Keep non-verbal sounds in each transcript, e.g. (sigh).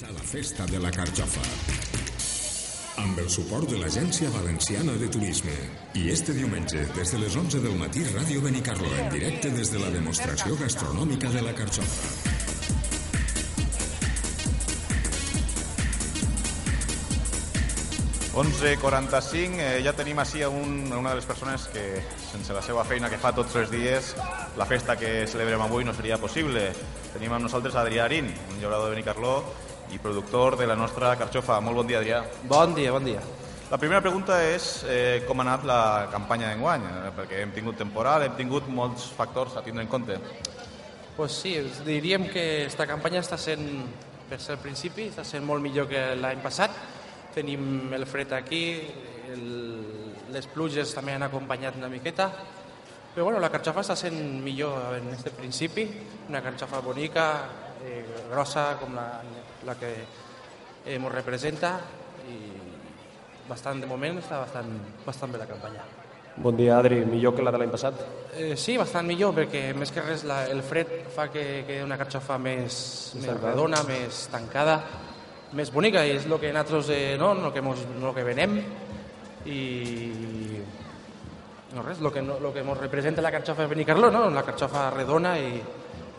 Comença la festa de la carxofa. Amb el suport de l'Agència Valenciana de Turisme. I este diumenge, des de les 11 del matí, Ràdio Benicarló, en directe des de la demostració gastronòmica de la carxofa. 11.45, eh, ja tenim així un, una de les persones que, sense la seva feina que fa tots els dies, la festa que celebrem avui no seria possible. Tenim amb nosaltres Adrià Arín, un llaurador de Benicarló i productor de la nostra carxofa. Molt bon dia, Adrià. Bon dia, bon dia. La primera pregunta és eh, com ha anat la campanya d'enguany, eh, perquè hem tingut temporal, hem tingut molts factors a tindre en compte. Pues sí, diríem que aquesta campanya està sent, per ser el principi, està sent molt millor que l'any passat, tenim el fred aquí, el, les pluges també han acompanyat una miqueta, però bueno, la carxofa està sent millor en aquest principi, una carxofa bonica, eh, grossa com la, la que eh, ens representa i bastant de moment està bastant, bastant bé la campanya. Bon dia, Adri. Millor que la de l'any passat? Eh, sí, bastant millor, perquè més que res la, el fred fa que quedi una carxofa més, més redona, més tancada, més bonica i és el que nosaltres eh, no, el que, mos, el que venem i no res, el que, no, lo que mos representa la carxofa de Benicarló, no? la carxofa redona i,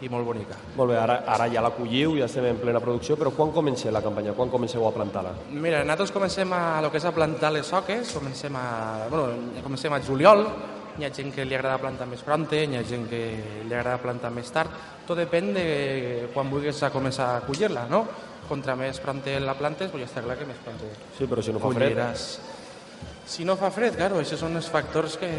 i molt bonica. Molt bé, ara, ara ja la colliu, ja estem en plena producció, però quan comença la campanya? Quan comenceu a plantar-la? Mira, nosaltres comencem a, lo que és a plantar les soques, comencem a, bueno, comencem a juliol, hi ha gent que li agrada plantar més pronte, hi ha gent que li agrada plantar més tard, tot depèn de quan vulguis a començar a collir-la, no? contra més pronte la plantes, pues ja està clar que més pronte Sí, però si no fa fred... Si no fa fred, claro, aquests són els factors que,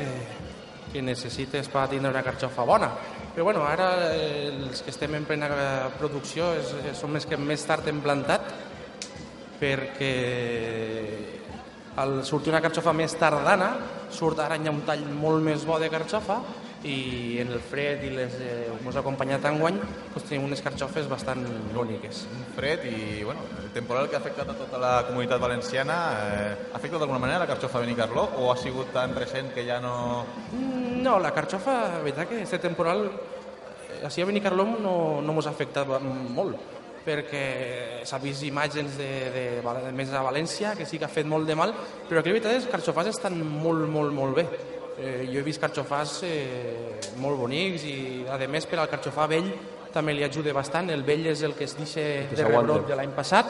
que necessites per tindre una carxofa bona. Però bueno, ara eh, els que estem en plena producció és, som els que més tard hem plantat perquè al sortir una carxofa més tardana surt ara hi ha un tall molt més bo de carxofa i en el fred i les eh, ens ha acompanyat enguany doncs tenim unes carxofes bastant boniques. Un fred i bueno, el temporal que ha afectat a tota la comunitat valenciana eh, ha afectat d'alguna manera la carxofa de Benicarló o ha sigut tan recent que ja no... Mm, no, la carxofa, la veritat que este temporal eh, així a Benicarló no, no ens ha afectat molt perquè s'ha vist imatges de, de, de, més a València que sí que ha fet molt de mal, però que la veritat és que els carxofars estan molt, molt, molt bé eh, jo he vist carxofars eh, molt bonics i a més per al carxofar vell també li ajuda bastant, el vell és el que es deixa de rebrot de l'any passat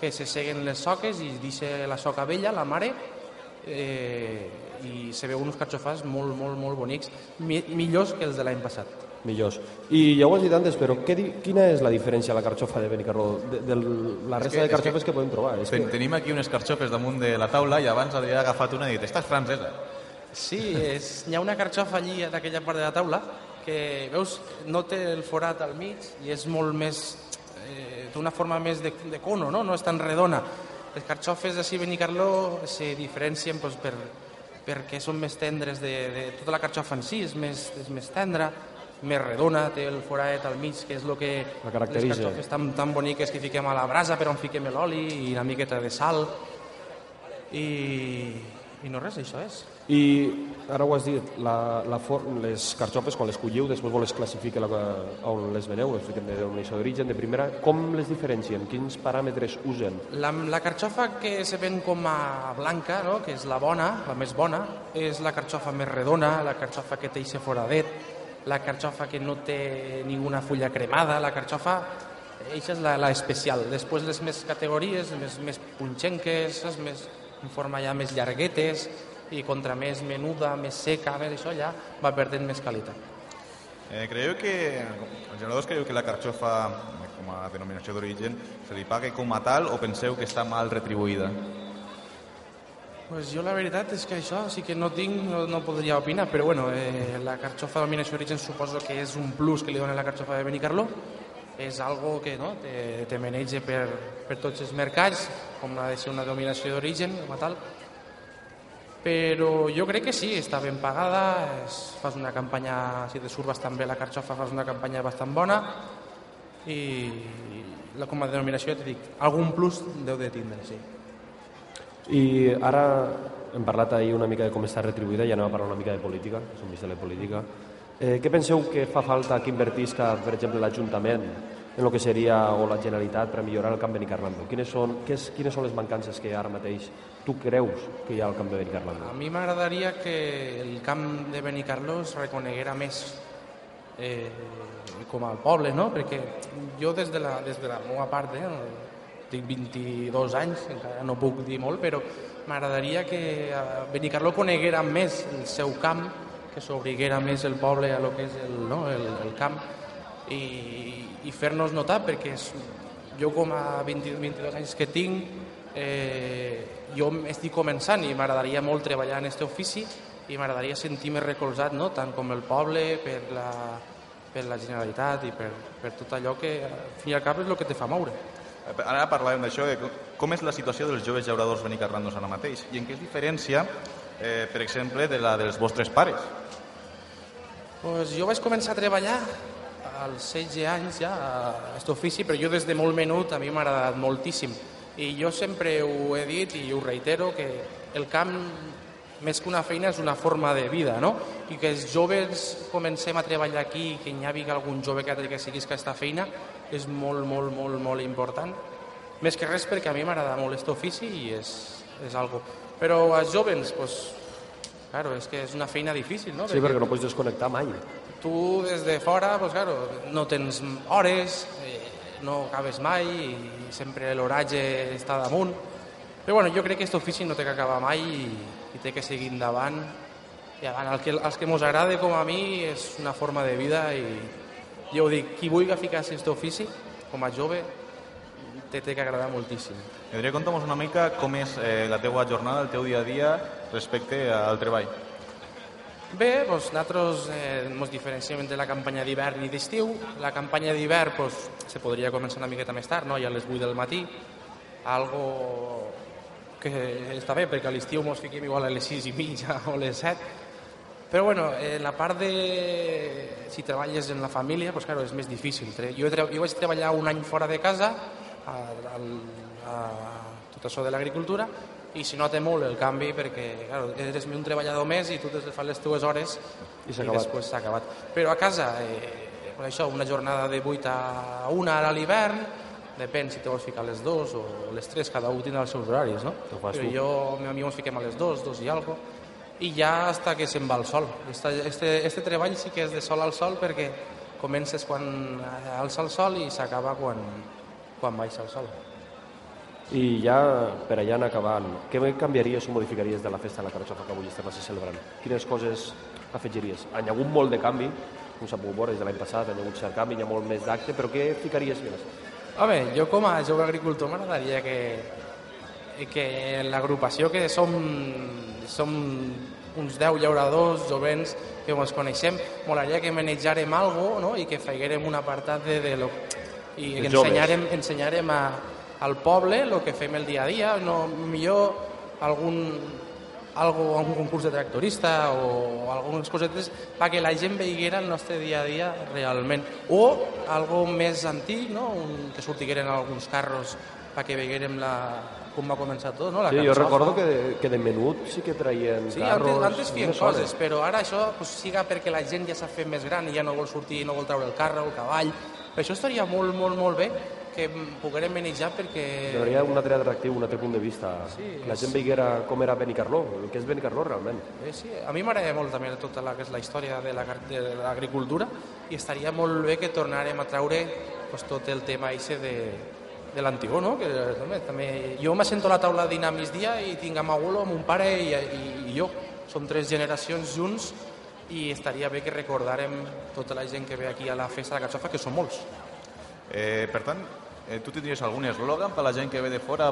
que se seguen les soques i deixa la soca vella, la mare eh, i se veuen uns carxofars molt, molt, molt bonics mi, millors que els de l'any passat millors. I ja ho has dit antes, però què, quina és la diferència a la carxofa de Benicarló de, de la resta que, de carxofes que, que podem trobar? És ten, que... Tenim aquí unes carxofes damunt de la taula i abans havia agafat una i dit, esta és francesa. Sí, és, hi ha una carxofa allí d'aquella part de la taula que, veus, no té el forat al mig i és molt més... Eh, té una forma més de, de cono, no? no és tan redona. Les carxofes d'ací Benicarló se diferencien doncs, per, perquè són més tendres de, de tota la carxofa en si, és més, és més tendra, més redona, té el forat al mig, que és el que la caracteritza. les carxofes tan, tan boniques que fiquem a la brasa, però on fiquem l'oli i una miqueta de sal. I, i no res, això és. I ara ho has dit, la, la for, les carxofes, quan les colliu, després vos les la, on les veneu, les fiquen de denominació d'origen, de primera, com les diferencien? Quins paràmetres usen? La, la carxofa que se ven com a blanca, no? que és la bona, la més bona, és la carxofa més redona, la carxofa que té ixe foradet, la carxofa que no té ninguna fulla cremada, la carxofa Eixa és la, la especial. Després les més categories, més, més punxenques, les més, en forma ja més llarguetes, i contra més menuda, més seca, més això ja va perdent més qualitat. Eh, creieu que, els generadors creieu que la carxofa, com a denominació d'origen, se li paga com a tal o penseu que està mal retribuïda? Pues jo la veritat és que això sí que no tinc, no, no podria opinar, però bueno, eh, la carxofa de denominació d'origen suposo que és un plus que li dona la carxofa de Benicarló, és algo que no, te, te maneja per, per tots els mercats, com ha de ser una dominació d'origen, com a tal, però jo crec que sí, està ben pagada, és, fas una campanya, si te surt bastant bé la carxofa, fas una campanya bastant bona i la, com a denominació ja dit, algun plus deu de tindre, sí. I ara hem parlat ahir una mica de com està retribuïda i anem a parlar una mica de política, som vist de la política. Eh, què penseu que fa falta que invertisca, per exemple, l'Ajuntament en el que seria o la Generalitat per a millorar el camp de Benicarlando? Quines són, què és, quines són les mancances que ara mateix tu creus que hi ha al camp de Benicarlando? A mi m'agradaria que el camp de Benicarló es reconeguera més eh, com al poble, no? Perquè jo des de la, des de la meva part, eh, tinc 22 anys, encara no puc dir molt, però m'agradaria que eh, Benicarló coneguera més el seu camp, que s'obriguera més el poble a lo que és el, no? el, el camp i, i fer-nos notar perquè és, jo com a 20, 22 anys que tinc eh, jo estic començant i m'agradaria molt treballar en aquest ofici i m'agradaria sentir-me recolzat no? tant com el poble per la, per la Generalitat i per, per tot allò que al fi i al cap és el que te fa moure. Ara parlàvem d'això, com és la situació dels joves llauradors benicarrandos ara mateix i en què es diferència, eh, per exemple, de la dels vostres pares. Pues jo vaig començar a treballar als 16 anys ja aquest ofici, però jo des de molt menut a mi m'ha agradat moltíssim. I jo sempre ho he dit i ho reitero, que el camp més que una feina és una forma de vida, no? I que els joves comencem a treballar aquí i que hi hagi algun jove que, que siguis aquesta feina és molt, molt, molt, molt important. Més que res perquè a mi m'agrada molt aquest ofici i és, és algo. Però als joves, pues, claro, és que és una feina difícil, no? Sí, perquè no pots desconnectar mai. Tu des de fora pues, claro, no tens hores, eh, no acabes mai i sempre l'oratge està damunt. Però bueno, jo crec que aquest ofici no té que acabar mai i, i té que seguir endavant. I avant, el que, els que mos agrada com a mi és una forma de vida i jo dic, qui vulgui ficar-se en aquest ofici, com a jove, te té que agradar moltíssim. Podria contar-nos una mica com és eh, la teua jornada, el teu dia a dia respecte al treball. Bé, doncs nosaltres eh, diferenciem entre la campanya d'hivern i d'estiu. La campanya d'hivern doncs, se podria començar una miqueta més tard, no? ja a les 8 del matí, algo que està bé, perquè a l'estiu ens fiquem igual a les 6 i mitja (laughs) o les 7, però bueno, en la part de... si treballes en la família, doncs claro, és més difícil. Jo, tre... jo vaig treballar un any fora de casa, a, a, a tot això de l'agricultura, i si nota molt el canvi perquè claro, eres un treballador més i tu des de fas les teves hores I i després s'ha acabat. Però a casa, eh, per això, una jornada de 8 a 1 ara a l'hivern, depèn si te vols ficar a les 2 o les 3, cada un tindrà els seus horaris, no? Però tu. jo, el meu amic ens fiquem a les 2, 2 i algo, i ja hasta que se'n va el sol. Este, este, este treball sí que és de sol al sol perquè comences quan alça el sol i s'acaba quan, quan baixa el sol. I ja, per allà anar acabant, què canviaries o modificaries de la festa de la carxofa que avui estem celebrant? Quines coses afegiries? Hi ha hagut molt de canvi, com s'ha pogut veure des de l'any passat, hi ha hagut cert canvi, hi ha molt més d'acte, però què ficaries més? Home, jo com a jove agricultor m'agradaria que, que l'agrupació que som, som uns 10 llauradors jovents que ens coneixem, m'agradaria que manejarem algo no? i que faiguérem un apartat de, de lo, i que ensenyarem, ensenyarem a, al poble el que fem el dia a dia, no, millor algun, algo, algun concurs de tractorista o algunes cosetes perquè la gent veiguera el nostre dia a dia realment. O algo més antic, no? Un, que sortigueren alguns carros perquè veiguérem la, com va començar tot, no? La Sí, jo carxofa. recordo que de, que de menut sí que traien Sí, carros... antes, antes feien unes hores. coses, però ara això pues, siga perquè la gent ja s'ha fet més gran i ja no vol sortir, no vol treure el carro, el cavall. Per això estaria molt, molt, molt bé que mm, poguérem manejar perquè... Hi hauria un altre atractiu, un altre punt de vista. Sí, que la gent veiguera com era Benicarló, el que és Benicarló realment. Eh, sí, a mi m'agrada molt també tota la, que és la història de la- l'agricultura i estaria molt bé que tornarem a treure pues, tot el tema eixe de, de l'antigó, no? Que, home, també, jo m'assento a la taula a dinar a migdia i tinc a Magulo, mon pare i, i, i jo. Som tres generacions junts i estaria bé que recordàrem tota la gent que ve aquí a la festa de la Catxofa, que són molts. Eh, per tant, eh, tu tindries algun eslògan per a la gent que ve de fora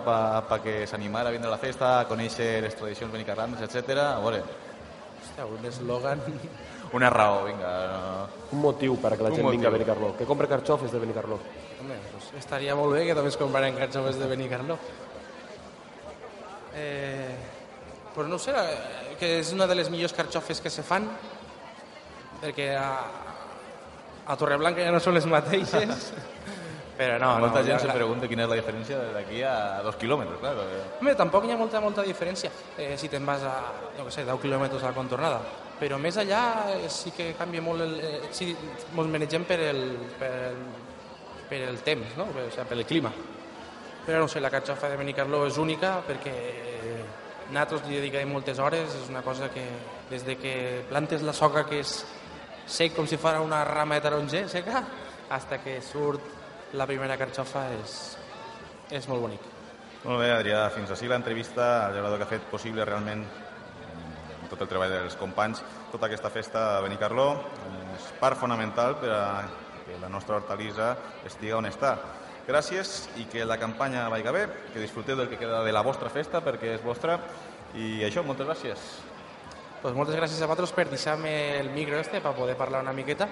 perquè s'animara a vindre a la festa, a conèixer les tradicions benicarranes, etc. A veure, Hòstia, un eslògan... una raó, vinga. No. Un motiu per a que la Un gent vingui a motiu. Benicarló. Que compre carxofes de Benicarló. Home, doncs estaria molt bé que també es compraren carxofes de Benicarló. Eh, però no ho sé, eh, que és una de les millors carxofes que se fan, perquè a, a Torreblanca ja no són les mateixes, (laughs) però no, Molta no, gent la- se pregunta quina és la diferència d'aquí a dos quilòmetres, clar. perquè- Home, tampoc hi ha molta, molta diferència eh, si te'n vas a, no sé, 10 quilòmetres a la contornada. Però més allà eh, sí que canvia molt el... Eh, sí, ens manegem per el, per el, per el temps, no? per, o sigui, per el clima. Però no sé, la carxofa de Benicarló és única perquè nosaltres li dedicarem moltes hores, és una cosa que des de que plantes la soca que és sec com si fos una rama de taronger seca, hasta que surt la primera carxofa és, és molt bonic. Molt bé, Adrià, fins així l'entrevista al llaurador que ha fet possible realment amb tot el treball dels companys, tota aquesta festa a Benicarló és part fonamental per a que la nostra hortalissa estiga on està. Gràcies i que la campanya vaiga bé, que disfruteu del que queda de la vostra festa perquè és vostra i això, moltes gràcies. Pues moltes gràcies a vosaltres per deixar-me el micro este per poder parlar una miqueta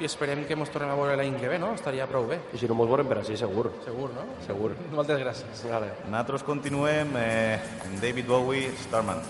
i esperem que ens tornem a veure l'any que ve, no? Estaria prou bé. I si no mos veurem per així, segur. Segur, no? Segur. (laughs) Moltes gràcies. Vale. Nosaltres continuem eh, David Bowie, Starman.